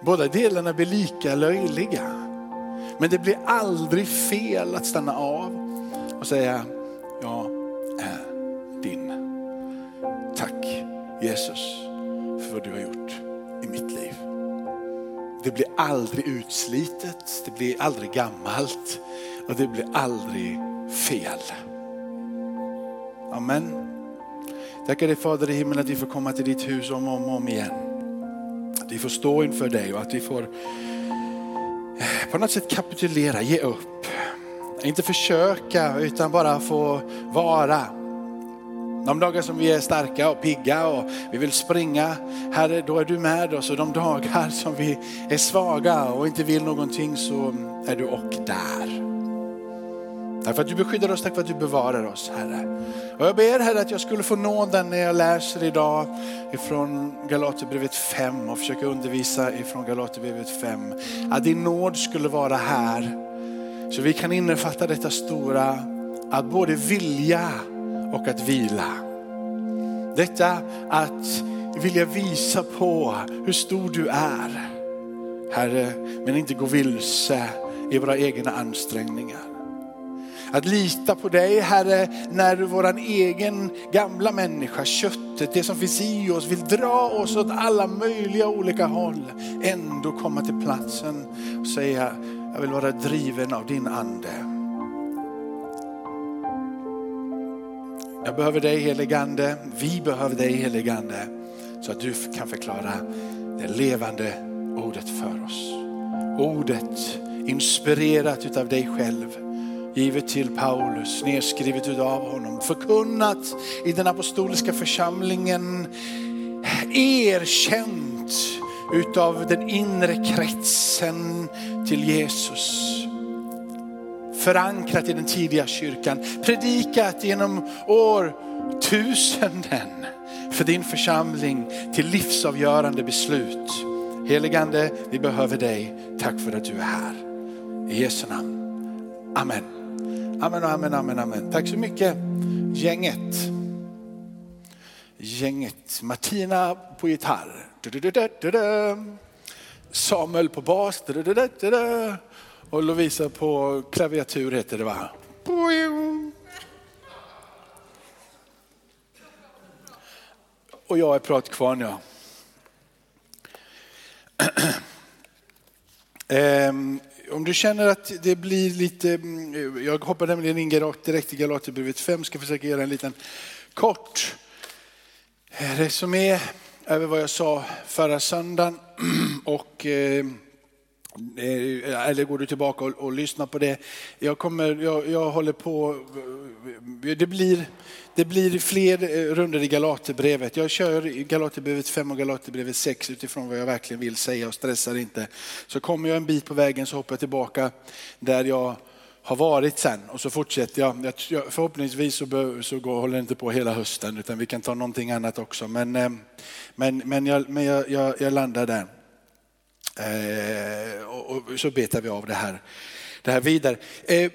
Båda delarna blir lika löjliga. Men det blir aldrig fel att stanna av och säga, jag är din. Tack Jesus för vad du har gjort i mitt liv. Det blir aldrig utslitet, det blir aldrig gammalt och det blir aldrig fel. Amen. Tackar dig Fader i himlen att vi får komma till ditt hus om och om, om igen. Att vi får stå inför dig och att vi får eh, på något sätt kapitulera, ge upp. Inte försöka utan bara få vara. De dagar som vi är starka och pigga och vi vill springa, Herre då är du med oss. Och de dagar som vi är svaga och inte vill någonting så är du och där. Tack för att du beskyddar oss, tack för att du bevarar oss Herre. Och jag ber Herre att jag skulle få nåden när jag läser idag ifrån Galaterbrevet 5 och försöker undervisa ifrån Galaterbrevet 5. Att din nåd skulle vara här så vi kan innefatta detta stora att både vilja och att vila. Detta att vilja visa på hur stor du är. Herre, men inte gå vilse i våra egna ansträngningar. Att lita på dig Herre när vår egen gamla människa, köttet, det som finns i oss vill dra oss åt alla möjliga olika håll. Ändå komma till platsen och säga, jag vill vara driven av din ande. Jag behöver dig heligande, vi behöver dig heligande så att du kan förklara det levande ordet för oss. Ordet inspirerat utav dig själv givet till Paulus, nedskrivet utav honom, förkunnat i den apostoliska församlingen, erkänt utav den inre kretsen till Jesus. Förankrat i den tidiga kyrkan, predikat genom årtusenden för din församling till livsavgörande beslut. Heligande, vi behöver dig. Tack för att du är här. I Jesu namn. Amen. Amen, amen, amen, amen. Tack så mycket gänget. Gänget. Martina på gitarr. Samuel på bas. Och Lovisa på klaviatur heter det va? Och jag är pratkvarn ja. Ehm, om du känner att det blir lite, mm, jag hoppar nämligen in direkt i Galaterbrevet 5, ska försöka göra en liten kort resumé över vad jag sa förra söndagen. Och, eh, Eh, eller går du tillbaka och, och lyssnar på det. Jag, kommer, jag, jag håller på, eh, det blir, det blir fler eh, runder i Galaterbrevet. Jag kör Galaterbrevet 5 och Galaterbrevet 6 utifrån vad jag verkligen vill säga och stressar inte. Så kommer jag en bit på vägen så hoppar jag tillbaka där jag har varit sen och så fortsätter jag. Förhoppningsvis så, så går, håller det inte på hela hösten utan vi kan ta någonting annat också. Men, men, men, jag, men jag, jag, jag landar där. Eh, och, och, så betar vi av det här, det här vidare. Eh, eh,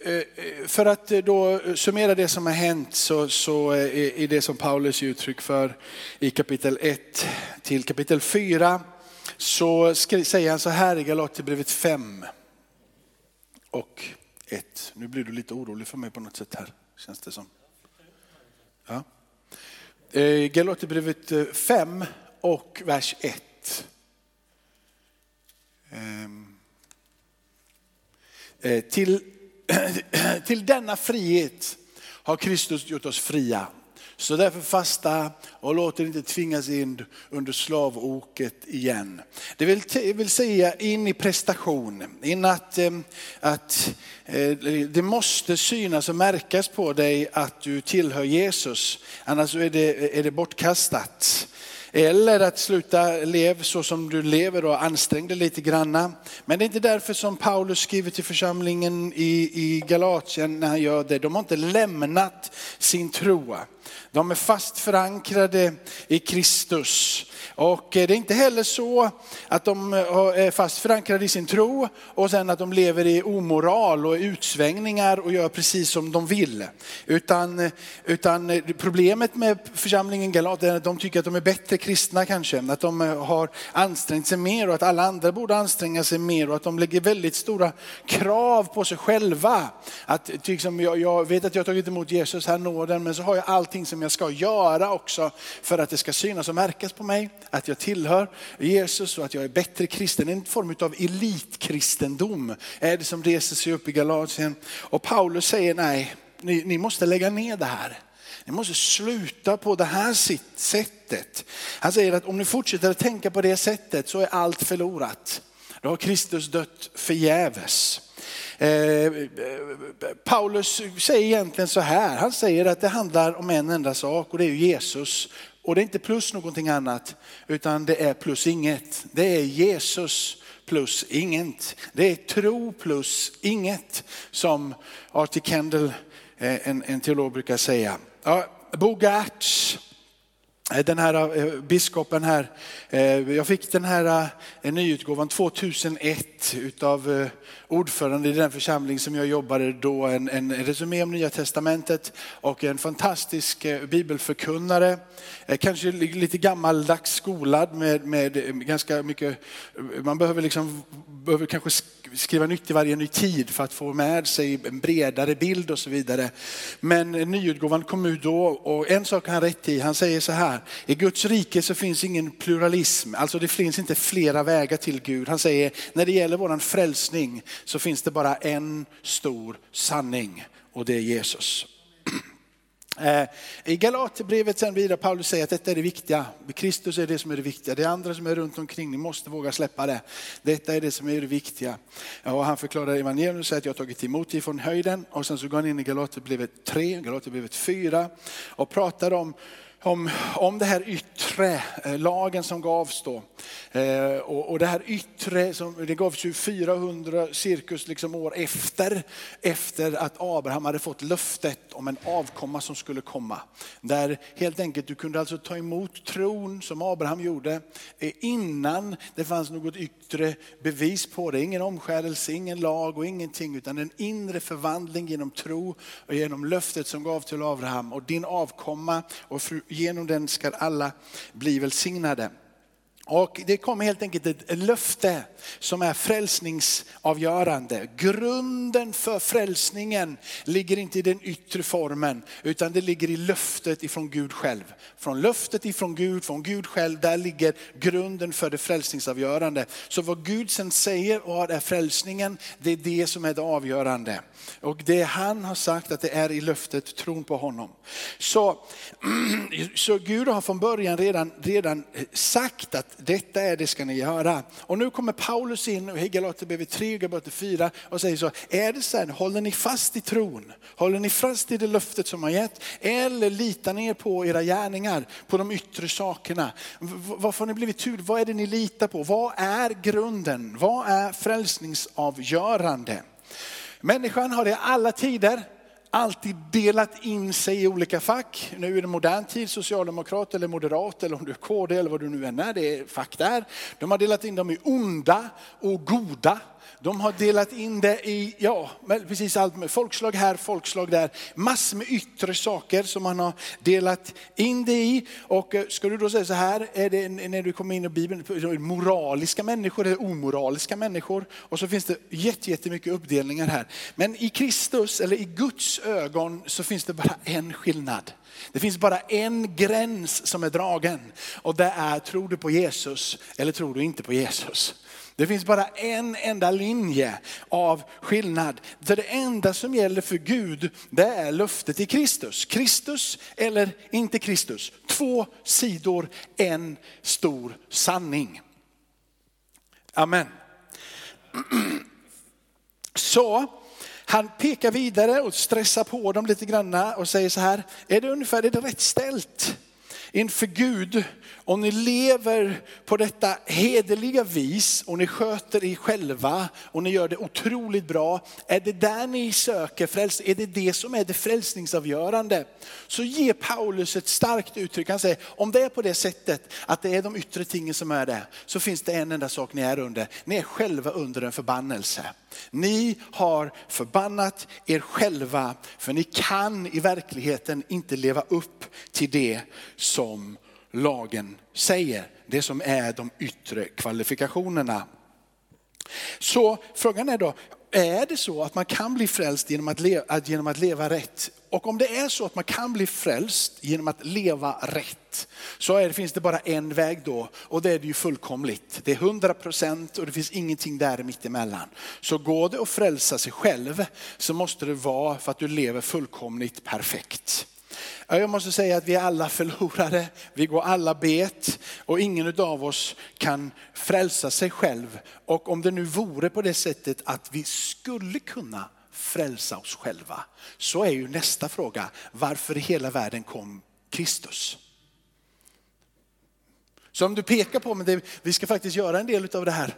eh för att eh, då summera det som har hänt så, så är det som Paulus ger uttryck för i kapitel 1 till kapitel 4 så säger han så här i Galaterbrevet 5 och 1. Nu blir du lite orolig för mig på något sätt här, känns det som. Ja. Galaterbrevet 5 och vers 1. Ehm. Eh, till till denna frihet har Kristus gjort oss fria. Så därför fasta och låt er inte tvingas in under slavoket igen. Det vill, vill säga in i prestation, in att, ehm, att eh, det måste synas och märkas på dig att du tillhör Jesus. Annars är det, är det bortkastat. Eller att sluta leva så som du lever och ansträng dig lite granna. Men det är inte därför som Paulus skriver till församlingen i, i Galatien när han gör det. De har inte lämnat sin tro. De är fast förankrade i Kristus. Och eh, det är inte heller så att de eh, är fast förankrade i sin tro och sen att de lever i omoral och utsvängningar och gör precis som de vill. Utan, eh, utan problemet med församlingen Galat är att de tycker att de är bättre kristna kanske. Att de eh, har ansträngt sig mer och att alla andra borde anstränga sig mer och att de lägger väldigt stora krav på sig själva. Att, liksom, jag, jag vet att jag har tagit emot Jesus här nåden men så har jag allting som jag ska göra också för att det ska synas och märkas på mig. Att jag tillhör Jesus och att jag är bättre kristen. En form av elitkristendom är det som reser sig upp i Galatien. Och Paulus säger nej, ni, ni måste lägga ner det här. Ni måste sluta på det här sättet. Han säger att om ni fortsätter att tänka på det sättet så är allt förlorat. Då har Kristus dött förgäves. Eh, Paulus säger egentligen så här, han säger att det handlar om en enda sak och det är Jesus. Och det är inte plus någonting annat utan det är plus inget. Det är Jesus plus inget. Det är tro plus inget som Artie Kendall, eh, en, en teolog brukar säga. Ja, Bo Gertz, eh, den här eh, biskopen här, eh, jag fick den här nyutgåvan 2001 utav ordförande i den församling som jag jobbade då, en, en resumé om Nya Testamentet och en fantastisk bibelförkunnare. Kanske lite gammaldags skolad med, med ganska mycket, man behöver, liksom, behöver kanske skriva nytt i varje ny tid för att få med sig en bredare bild och så vidare. Men nyutgåvan kom ut då och en sak har han rätt i. Han säger så här, i Guds rike så finns ingen pluralism, alltså det finns inte flera vägar till Gud. Han säger, när det gäller våran frälsning så finns det bara en stor sanning och det är Jesus. Eh, I Galaterbrevet sen vidare, Paulus säger att detta är det viktiga. Kristus är det som är det viktiga. Det andra som är runt omkring, ni måste våga släppa det. Detta är det som är det viktiga. Och han förklarar evangeliet och säger att jag har tagit emot dig från höjden. Och sen så går han in i Galaterbrevet 3, Galaterbrevet 4 och pratar om om, om det här yttre, eh, lagen som gavs då. Eh, och, och det här yttre, som, det gavs ju 400 cirkus liksom år efter, efter att Abraham hade fått löftet om en avkomma som skulle komma. Där helt enkelt du kunde alltså ta emot tron som Abraham gjorde eh, innan det fanns något yttre bevis på det. Ingen omskärelse, ingen lag och ingenting utan en inre förvandling genom tro och genom löftet som gavs till Abraham och din avkomma och genom den ska alla bli välsignade. Och det kommer helt enkelt ett löfte som är frälsningsavgörande. Grunden för frälsningen ligger inte i den yttre formen utan det ligger i löftet ifrån Gud själv. Från löftet ifrån Gud, från Gud själv, där ligger grunden för det frälsningsavgörande. Så vad Gud sen säger och är frälsningen, det är det som är det avgörande. Och det han har sagt att det är i löftet, tron på honom. Så, så Gud har från början redan, redan sagt att detta är det ska ni göra. Och nu kommer Paulus in i Galaterbrevet 3 Galater 4 och säger så, är det så här, håller ni fast i tron? Håller ni fast i det löftet som har gett? Eller litar ni på era gärningar, på de yttre sakerna? Varför har ni blivit tur? Vad är det ni litar på? Vad är grunden? Vad är frälsningsavgörande? Människan har i alla tider alltid delat in sig i olika fack. Nu i det modern tid, socialdemokrat eller moderat eller om du är KD eller vad du nu än är, det är fack där. De har delat in dem i onda och goda. De har delat in det i, ja, precis allt med folkslag här, folkslag där. Massor med yttre saker som man har delat in det i. Och eh, ska du då säga så här, är det när du kommer in i Bibeln, moraliska människor eller omoraliska människor? Och så finns det jättemycket uppdelningar här. Men i Kristus, eller i Guds ögon, så finns det bara en skillnad. Det finns bara en gräns som är dragen och det är, tror du på Jesus eller tror du inte på Jesus? Det finns bara en enda linje av skillnad. det enda som gäller för Gud, det är löftet i Kristus. Kristus eller inte Kristus. Två sidor, en stor sanning. Amen. Så han pekar vidare och stressar på dem lite grann och säger så här, är det ungefär är det rätt ställt inför Gud om ni lever på detta hederliga vis och ni sköter er själva och ni gör det otroligt bra. Är det där ni söker frälsning? Är det det som är det frälsningsavgörande? Så ger Paulus ett starkt uttryck. Han säger, om det är på det sättet att det är de yttre tingen som är det, så finns det en enda sak ni är under. Ni är själva under en förbannelse. Ni har förbannat er själva för ni kan i verkligheten inte leva upp till det som lagen säger. Det som är de yttre kvalifikationerna. Så frågan är då, är det så att man kan bli frälst genom att, leva, genom att leva rätt? Och om det är så att man kan bli frälst genom att leva rätt, så är finns det bara en väg då och det är det ju fullkomligt. Det är 100 procent och det finns ingenting där mittemellan. Så går det att frälsa sig själv så måste det vara för att du lever fullkomligt perfekt. Jag måste säga att vi är alla förlorare, vi går alla bet och ingen av oss kan frälsa sig själv. Och om det nu vore på det sättet att vi skulle kunna frälsa oss själva, så är ju nästa fråga, varför i hela världen kom Kristus? Så om du pekar på, men det, vi ska faktiskt göra en del av det här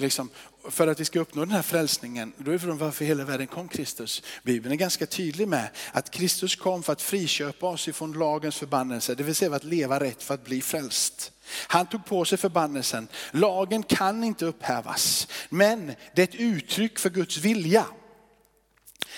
liksom, för att vi ska uppnå den här frälsningen, då är frågan varför hela världen kom Kristus. Bibeln är ganska tydlig med att Kristus kom för att friköpa oss ifrån lagens förbannelse, det vill säga att leva rätt för att bli frälst. Han tog på sig förbannelsen. Lagen kan inte upphävas, men det är ett uttryck för Guds vilja.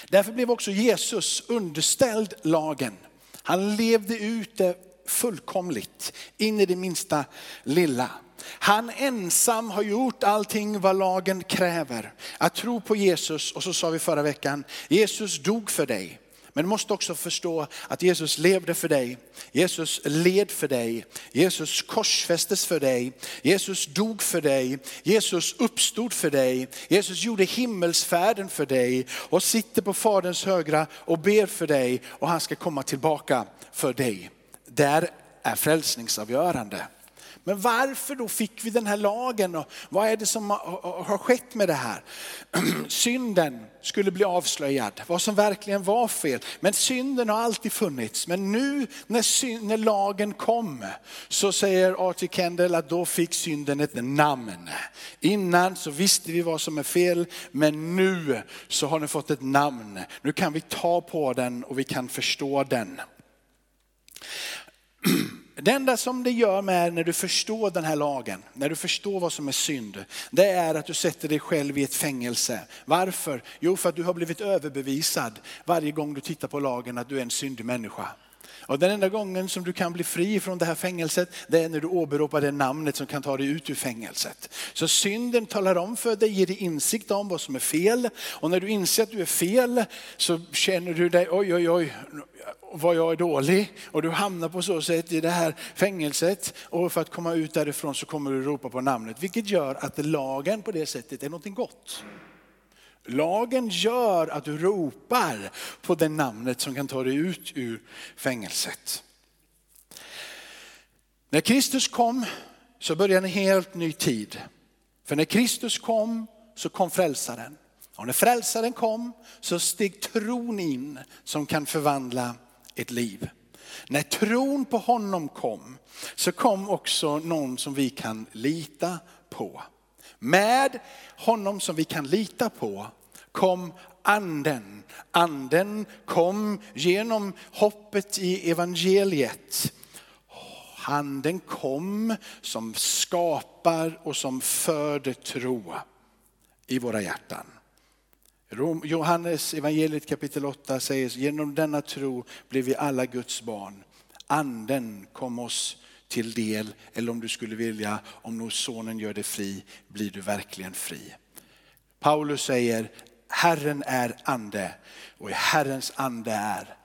Därför blev också Jesus underställd lagen. Han levde ut det fullkomligt, in i det minsta lilla. Han ensam har gjort allting vad lagen kräver. Att tro på Jesus, och så sa vi förra veckan, Jesus dog för dig. Men du måste också förstå att Jesus levde för dig. Jesus led för dig. Jesus korsfästes för dig. Jesus dog för dig. Jesus uppstod för dig. Jesus gjorde himmelsfärden för dig och sitter på Faderns högra och ber för dig och han ska komma tillbaka för dig. Där är frälsningsavgörande. Men varför då fick vi den här lagen och vad är det som har skett med det här? Synden skulle bli avslöjad, vad som verkligen var fel. Men synden har alltid funnits. Men nu när, synd, när lagen kom så säger Arthur Kendall att då fick synden ett namn. Innan så visste vi vad som är fel, men nu så har den fått ett namn. Nu kan vi ta på den och vi kan förstå den. Det enda som det gör med när du förstår den här lagen, när du förstår vad som är synd, det är att du sätter dig själv i ett fängelse. Varför? Jo, för att du har blivit överbevisad varje gång du tittar på lagen att du är en syndig människa. Och den enda gången som du kan bli fri från det här fängelset, det är när du åberopar det namnet som kan ta dig ut ur fängelset. Så synden talar om för dig, ger dig insikt om vad som är fel. Och när du inser att du är fel så känner du dig, oj oj oj, vad jag är dålig. Och du hamnar på så sätt i det här fängelset. Och för att komma ut därifrån så kommer du ropa på namnet. Vilket gör att lagen på det sättet är någonting gott. Lagen gör att du ropar på det namnet som kan ta dig ut ur fängelset. När Kristus kom så började en helt ny tid. För när Kristus kom så kom frälsaren. Och när frälsaren kom så steg tron in som kan förvandla ett liv. När tron på honom kom så kom också någon som vi kan lita på. Med honom som vi kan lita på kom anden. Anden kom genom hoppet i evangeliet. Anden kom som skapar och som föder tro i våra hjärtan. Johannes evangeliet kapitel 8 säger genom denna tro blir vi alla Guds barn. Anden kom oss till del, eller om du skulle vilja, om nu sonen gör dig fri, blir du verkligen fri. Paulus säger, Herren är ande och i Herrens ande är,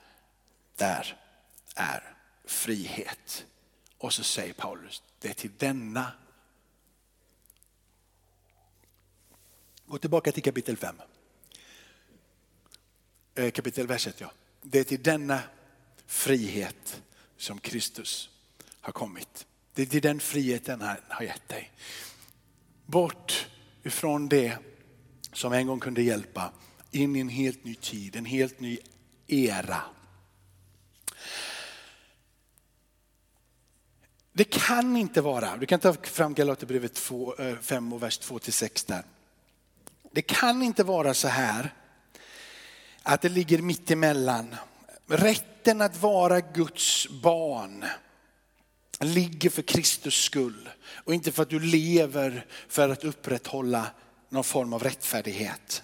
där är frihet. Och så säger Paulus, det är till denna. Gå tillbaka till kapitel 5. Eh, kapitel verset ja. Det är till denna frihet som Kristus har kommit. Det är den friheten han har gett dig. Bort ifrån det som en gång kunde hjälpa in i en helt ny tid, en helt ny era. Det kan inte vara, du kan ta fram Galaterbrevet 5 eh, och vers 2 till 6 där. Det kan inte vara så här att det ligger mitt emellan. Rätten att vara Guds barn ligger för Kristus skull och inte för att du lever för att upprätthålla någon form av rättfärdighet.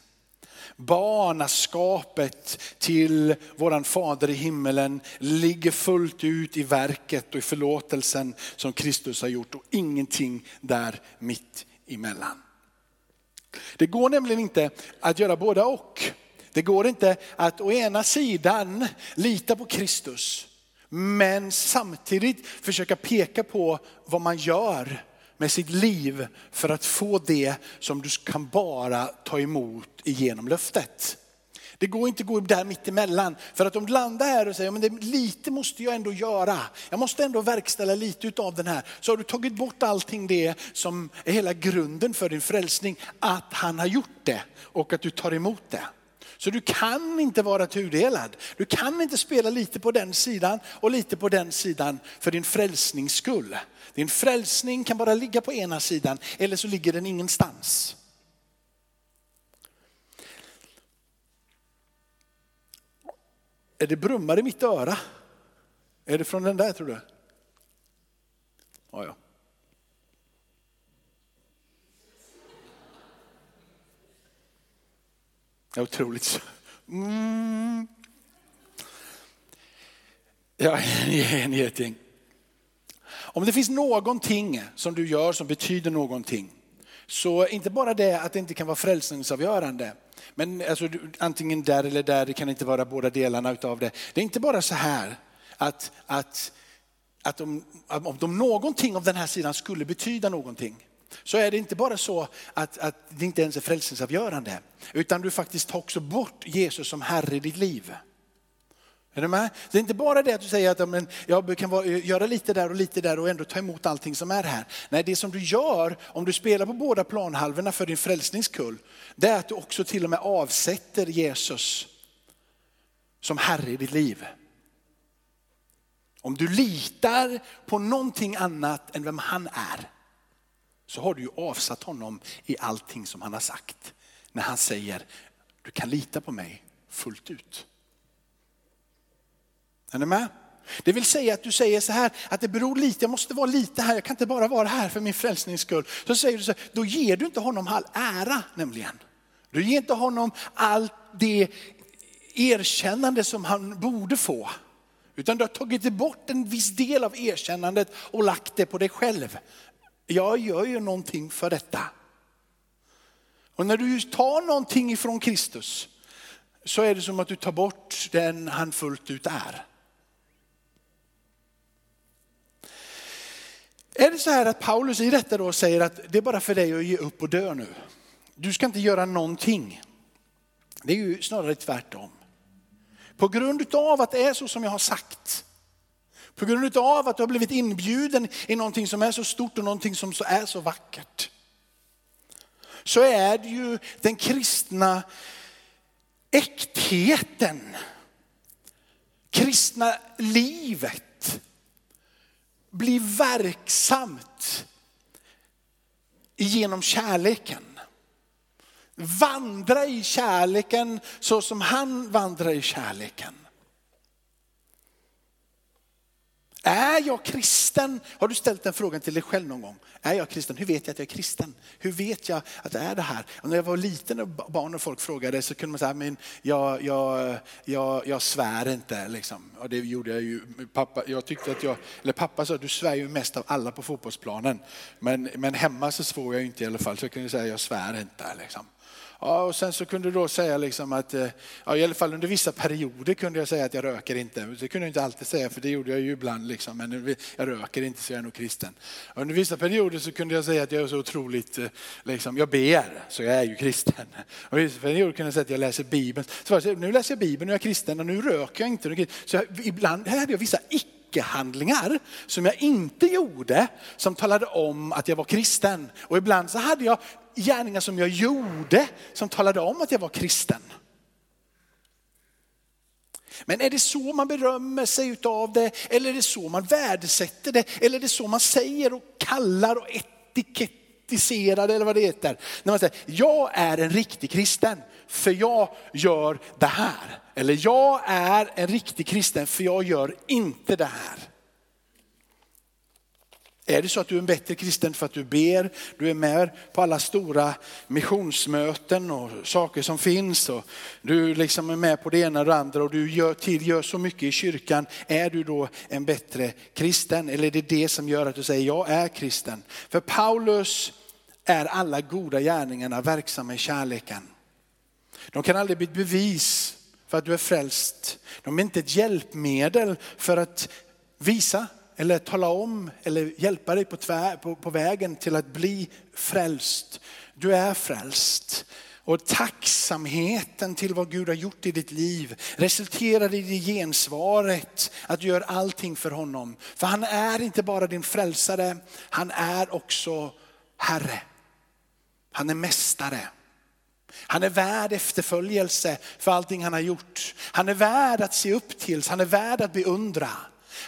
Barnaskapet till våran fader i himmelen ligger fullt ut i verket och i förlåtelsen som Kristus har gjort och ingenting där mitt emellan. Det går nämligen inte att göra båda och. Det går inte att å ena sidan lita på Kristus men samtidigt försöka peka på vad man gör med sitt liv för att få det som du kan bara ta emot genom löftet. Det går inte att gå där mittemellan. För att om du landar här och säger, men det, lite måste jag ändå göra. Jag måste ändå verkställa lite av den här. Så har du tagit bort allting det som är hela grunden för din frälsning. Att han har gjort det och att du tar emot det. Så du kan inte vara tudelad. Du kan inte spela lite på den sidan och lite på den sidan för din frälsnings skull. Din frälsning kan bara ligga på ena sidan eller så ligger den ingenstans. Är det brummar i mitt öra? Är det från den där tror du? Ja, ja. Det är otroligt. Mm. Ja, en geting. Om det finns någonting som du gör som betyder någonting, så inte bara det att det inte kan vara frälsningsavgörande, men alltså, antingen där eller där, det kan inte vara båda delarna utav det. Det är inte bara så här att, att, att om, om de, någonting av den här sidan skulle betyda någonting, så är det inte bara så att, att det inte ens är frälsningsavgörande, utan du faktiskt tar också bort Jesus som Herre i ditt liv. Är du med? Det är inte bara det att du säger att men, jag kan vara, göra lite där och lite där och ändå ta emot allting som är här. Nej, det som du gör om du spelar på båda planhalvorna för din frälsningskull, det är att du också till och med avsätter Jesus som Herre i ditt liv. Om du litar på någonting annat än vem han är, så har du ju avsatt honom i allting som han har sagt. När han säger, du kan lita på mig fullt ut. Är ni med? Det vill säga att du säger så här, att det beror lite, jag måste vara lite här, jag kan inte bara vara här för min frälsnings skull. Så säger du så här, då ger du inte honom all ära nämligen. Du ger inte honom allt det erkännande som han borde få. Utan du har tagit bort en viss del av erkännandet och lagt det på dig själv. Jag gör ju någonting för detta. Och när du tar någonting ifrån Kristus så är det som att du tar bort den han fullt ut är. Är det så här att Paulus i detta då säger att det är bara för dig att ge upp och dö nu. Du ska inte göra någonting. Det är ju snarare tvärtom. På grund av att det är så som jag har sagt. På grund av att du har blivit inbjuden i någonting som är så stort och någonting som är så vackert. Så är det ju den kristna äktheten. Kristna livet blir verksamt genom kärleken. Vandra i kärleken så som han vandrar i kärleken. Är jag kristen? Har du ställt den frågan till dig själv någon gång? Är jag kristen? Hur vet jag att jag är kristen? Hur vet jag att det är det här? Och när jag var liten och barn och folk frågade så kunde man säga, men jag, jag, jag, jag svär inte. Liksom. Och det gjorde jag ju. Pappa, jag tyckte att jag, eller pappa sa, du svär ju mest av alla på fotbollsplanen. Men, men hemma så svor jag inte i alla fall, så jag kunde säga, jag svär inte. Liksom. Ja, och sen så kunde du då säga liksom att, eh, ja, i alla fall under vissa perioder kunde jag säga att jag röker inte. Det kunde jag inte alltid säga för det gjorde jag ju ibland, liksom, men jag röker inte så jag är nog kristen. Under vissa perioder så kunde jag säga att jag är så otroligt, eh, liksom, jag ber så jag är ju kristen. Och vissa perioder kunde jag säga att jag läser Bibeln. Så jag, nu läser jag Bibeln nu är jag kristen och nu röker jag inte. Så jag, ibland hade jag vissa icke-handlingar som jag inte gjorde som talade om att jag var kristen. Och ibland så hade jag gärningar som jag gjorde som talade om att jag var kristen. Men är det så man berömmer sig av det? Eller är det så man värdesätter det? Eller är det så man säger och kallar och etikettiserar eller vad det heter? När man säger, jag är en riktig kristen för jag gör det här. Eller jag är en riktig kristen för jag gör inte det här. Är det så att du är en bättre kristen för att du ber, du är med på alla stora missionsmöten och saker som finns och du liksom är med på det ena och det andra och du gör, till, gör så mycket i kyrkan. Är du då en bättre kristen? Eller är det det som gör att du säger jag är kristen? För Paulus är alla goda gärningarna verksamma i kärleken. De kan aldrig bli ett bevis för att du är frälst. De är inte ett hjälpmedel för att visa eller tala om eller hjälpa dig på, tvär, på, på vägen till att bli frälst. Du är frälst. Och tacksamheten till vad Gud har gjort i ditt liv resulterar i det gensvaret att du gör allting för honom. För han är inte bara din frälsare, han är också Herre. Han är mästare. Han är värd efterföljelse för allting han har gjort. Han är värd att se upp till, han är värd att beundra.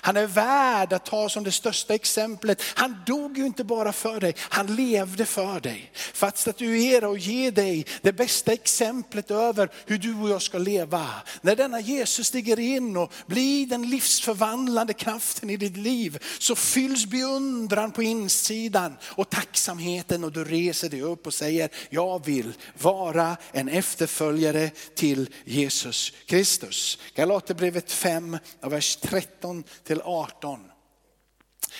Han är värd att ta som det största exemplet. Han dog ju inte bara för dig, han levde för dig. För att statuera och ge dig det bästa exemplet över hur du och jag ska leva. När denna Jesus stiger in och blir den livsförvandlande kraften i ditt liv så fylls beundran på insidan och tacksamheten och du reser dig upp och säger jag vill vara en efterföljare till Jesus Kristus. Galaterbrevet 5, vers 13 till 18.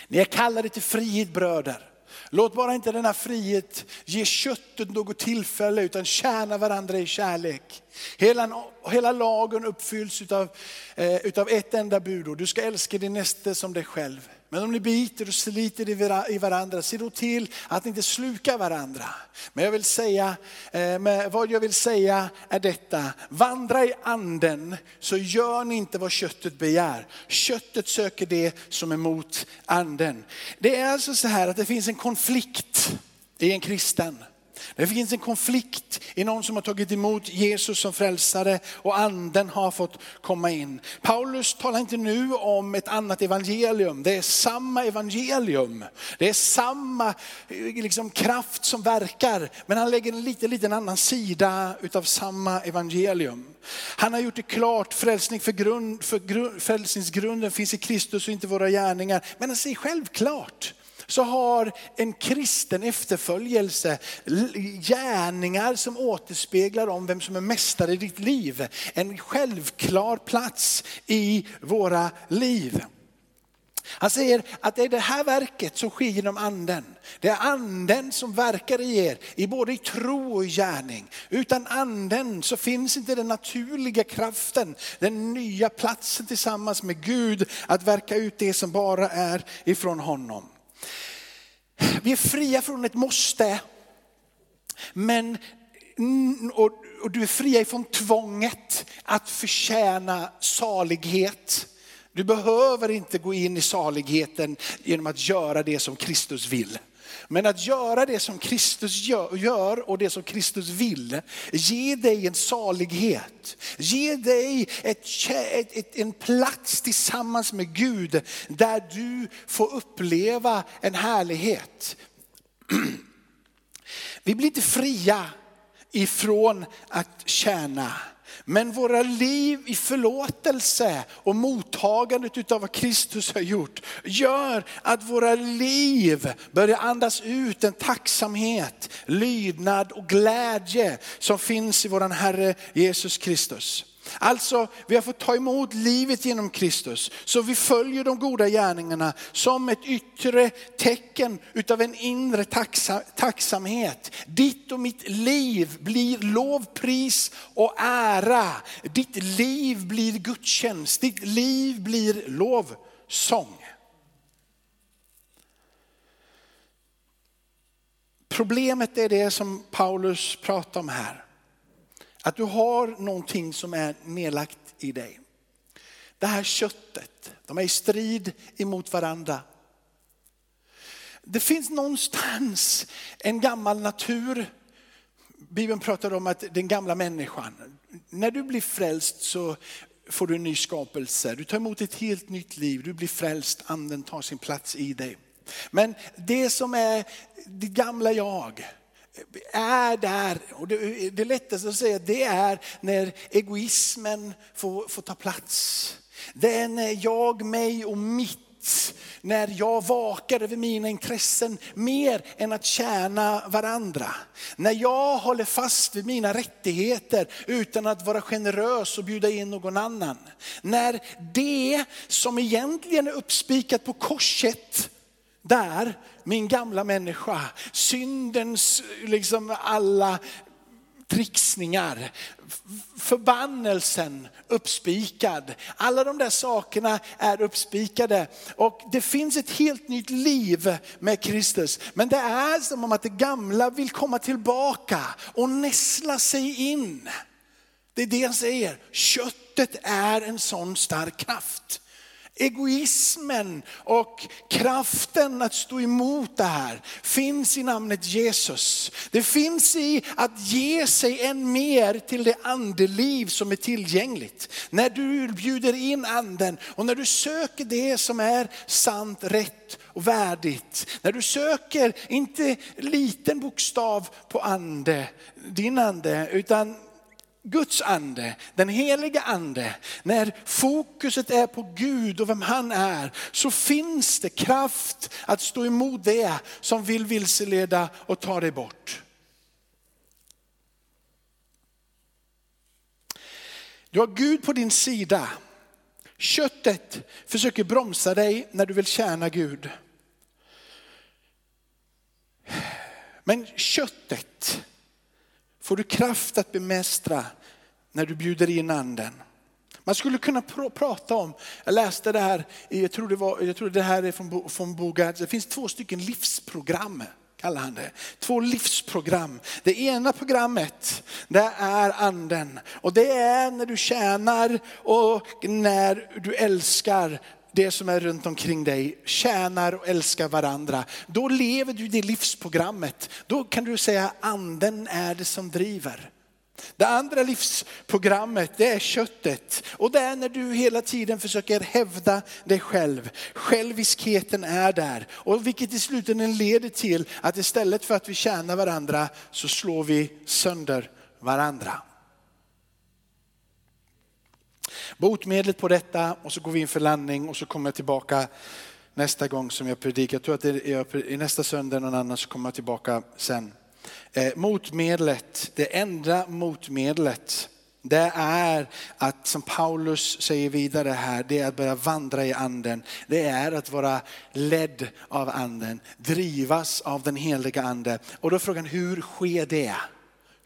Ni är kallade till frihet bröder. Låt bara inte denna frihet ge köttet något tillfälle utan tjäna varandra i kärlek. Hela, hela lagen uppfylls utav, eh, utav ett enda budord. Du ska älska din näste som dig själv. Men om ni biter och sliter i varandra, se då till att inte sluka varandra. Men jag vill säga, eh, vad jag vill säga är detta, vandra i anden så gör ni inte vad köttet begär. Köttet söker det som är mot anden. Det är alltså så här att det finns en konflikt i en kristen. Det finns en konflikt i någon som har tagit emot Jesus som frälsare och anden har fått komma in. Paulus talar inte nu om ett annat evangelium. Det är samma evangelium. Det är samma eh, liksom, kraft som verkar. Men han lägger en lite, liten annan sida utav samma evangelium. Han har gjort det klart, frälsning för grund, för grund, frälsningsgrunden finns i Kristus och inte våra gärningar. Men han säger självklart så har en kristen efterföljelse gärningar som återspeglar om vem som är mästare i ditt liv. En självklar plats i våra liv. Han säger att det är det här verket som sker genom anden. Det är anden som verkar i er, i både i tro och i gärning. Utan anden så finns inte den naturliga kraften, den nya platsen tillsammans med Gud att verka ut det som bara är ifrån honom. Vi är fria från ett måste. Men, och, och du är fria ifrån tvånget att förtjäna salighet. Du behöver inte gå in i saligheten genom att göra det som Kristus vill. Men att göra det som Kristus gör och det som Kristus vill, ge dig en salighet. Ge dig ett, ett, ett, en plats tillsammans med Gud där du får uppleva en härlighet. Vi blir inte fria ifrån att tjäna. Men våra liv i förlåtelse och mottagandet av vad Kristus har gjort gör att våra liv börjar andas ut en tacksamhet, lydnad och glädje som finns i våran Herre Jesus Kristus. Alltså, vi har fått ta emot livet genom Kristus. Så vi följer de goda gärningarna som ett yttre tecken utav en inre tacksamhet. Ditt och mitt liv blir lovpris och ära. Ditt liv blir gudstjänst, ditt liv blir lovsång. Problemet är det som Paulus pratar om här. Att du har någonting som är nedlagt i dig. Det här köttet, de är i strid emot varandra. Det finns någonstans en gammal natur. Bibeln pratar om att den gamla människan, när du blir frälst så får du en ny skapelse. Du tar emot ett helt nytt liv, du blir frälst, anden tar sin plats i dig. Men det som är det gamla jag, är där, och det, det lättaste att säga det är när egoismen får, får ta plats. Det är när jag, mig och mitt mitt, när jag vakar över mina intressen mer än att tjäna varandra. När jag håller fast vid mina rättigheter utan att vara generös och bjuda in någon annan. När det som egentligen är uppspikat på korset, där min gamla människa, syndens liksom alla trixningar, förbannelsen uppspikad. Alla de där sakerna är uppspikade och det finns ett helt nytt liv med Kristus. Men det är som om att det gamla vill komma tillbaka och näsla sig in. Det är det han säger, köttet är en sån stark kraft. Egoismen och kraften att stå emot det här finns i namnet Jesus. Det finns i att ge sig än mer till det andeliv som är tillgängligt. När du bjuder in anden och när du söker det som är sant, rätt och värdigt. När du söker, inte liten bokstav på ande, din ande, utan Guds ande, den heliga ande, när fokuset är på Gud och vem han är, så finns det kraft att stå emot det som vill vilseleda och ta dig bort. Du har Gud på din sida. Köttet försöker bromsa dig när du vill tjäna Gud. Men köttet får du kraft att bemästra när du bjuder in anden. Man skulle kunna pr prata om, jag läste det här, jag tror det, var, jag tror det här är från, från Bogart, det finns två stycken livsprogram kallar han det. Två livsprogram. Det ena programmet, det är anden. Och det är när du tjänar och när du älskar det som är runt omkring dig, tjänar och älskar varandra. Då lever du det livsprogrammet. Då kan du säga anden är det som driver. Det andra livsprogrammet det är köttet och det är när du hela tiden försöker hävda dig själv. Själviskheten är där och vilket i slutändan leder till att istället för att vi tjänar varandra så slår vi sönder varandra. Botemedlet på detta och så går vi in för landning och så kommer jag tillbaka nästa gång som jag predikar. Jag tror att det är i nästa söndag någon annan så kommer jag tillbaka sen. Eh, motmedlet, det enda motmedlet, det är att som Paulus säger vidare här, det är att börja vandra i anden. Det är att vara ledd av anden, drivas av den heliga ande. Och då är frågan, hur sker det?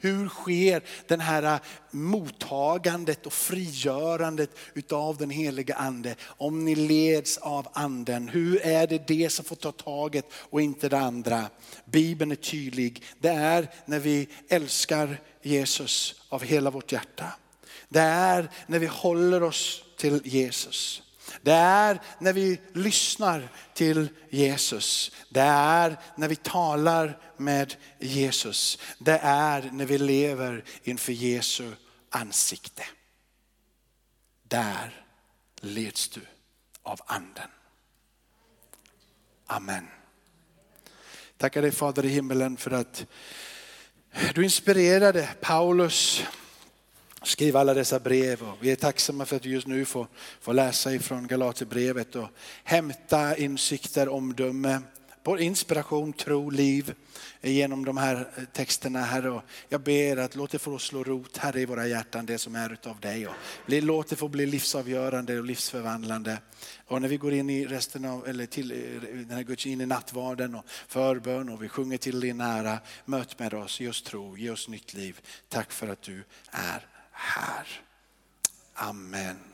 Hur sker den här äh, mottagandet och frigörandet utav den heliga ande? Om ni leds av anden, hur är det det som får ta taget och inte det andra? Bibeln är tydlig. Det är när vi älskar Jesus av hela vårt hjärta. Det är när vi håller oss till Jesus. Det är när vi lyssnar till Jesus. Det är när vi talar med Jesus. Det är när vi lever inför Jesu ansikte. Där leds du av anden. Amen. Tackar dig Fader i himmelen för att du inspirerade Paulus skriva alla dessa brev. Och vi är tacksamma för att vi just nu får, får läsa ifrån Galaterbrevet och hämta insikter, omdöme, på inspiration, tro, liv genom de här eh, texterna Herre. Jag ber att låt det få slå rot Herre i våra hjärtan, det som är utav dig. Och låt det få bli livsavgörande och livsförvandlande. Och när vi går in i resten av, eller till eh, den här Guds in i nattvarden och förbön och vi sjunger till din ära, möt med oss, ge oss tro, ge oss nytt liv. Tack för att du är här. Amen.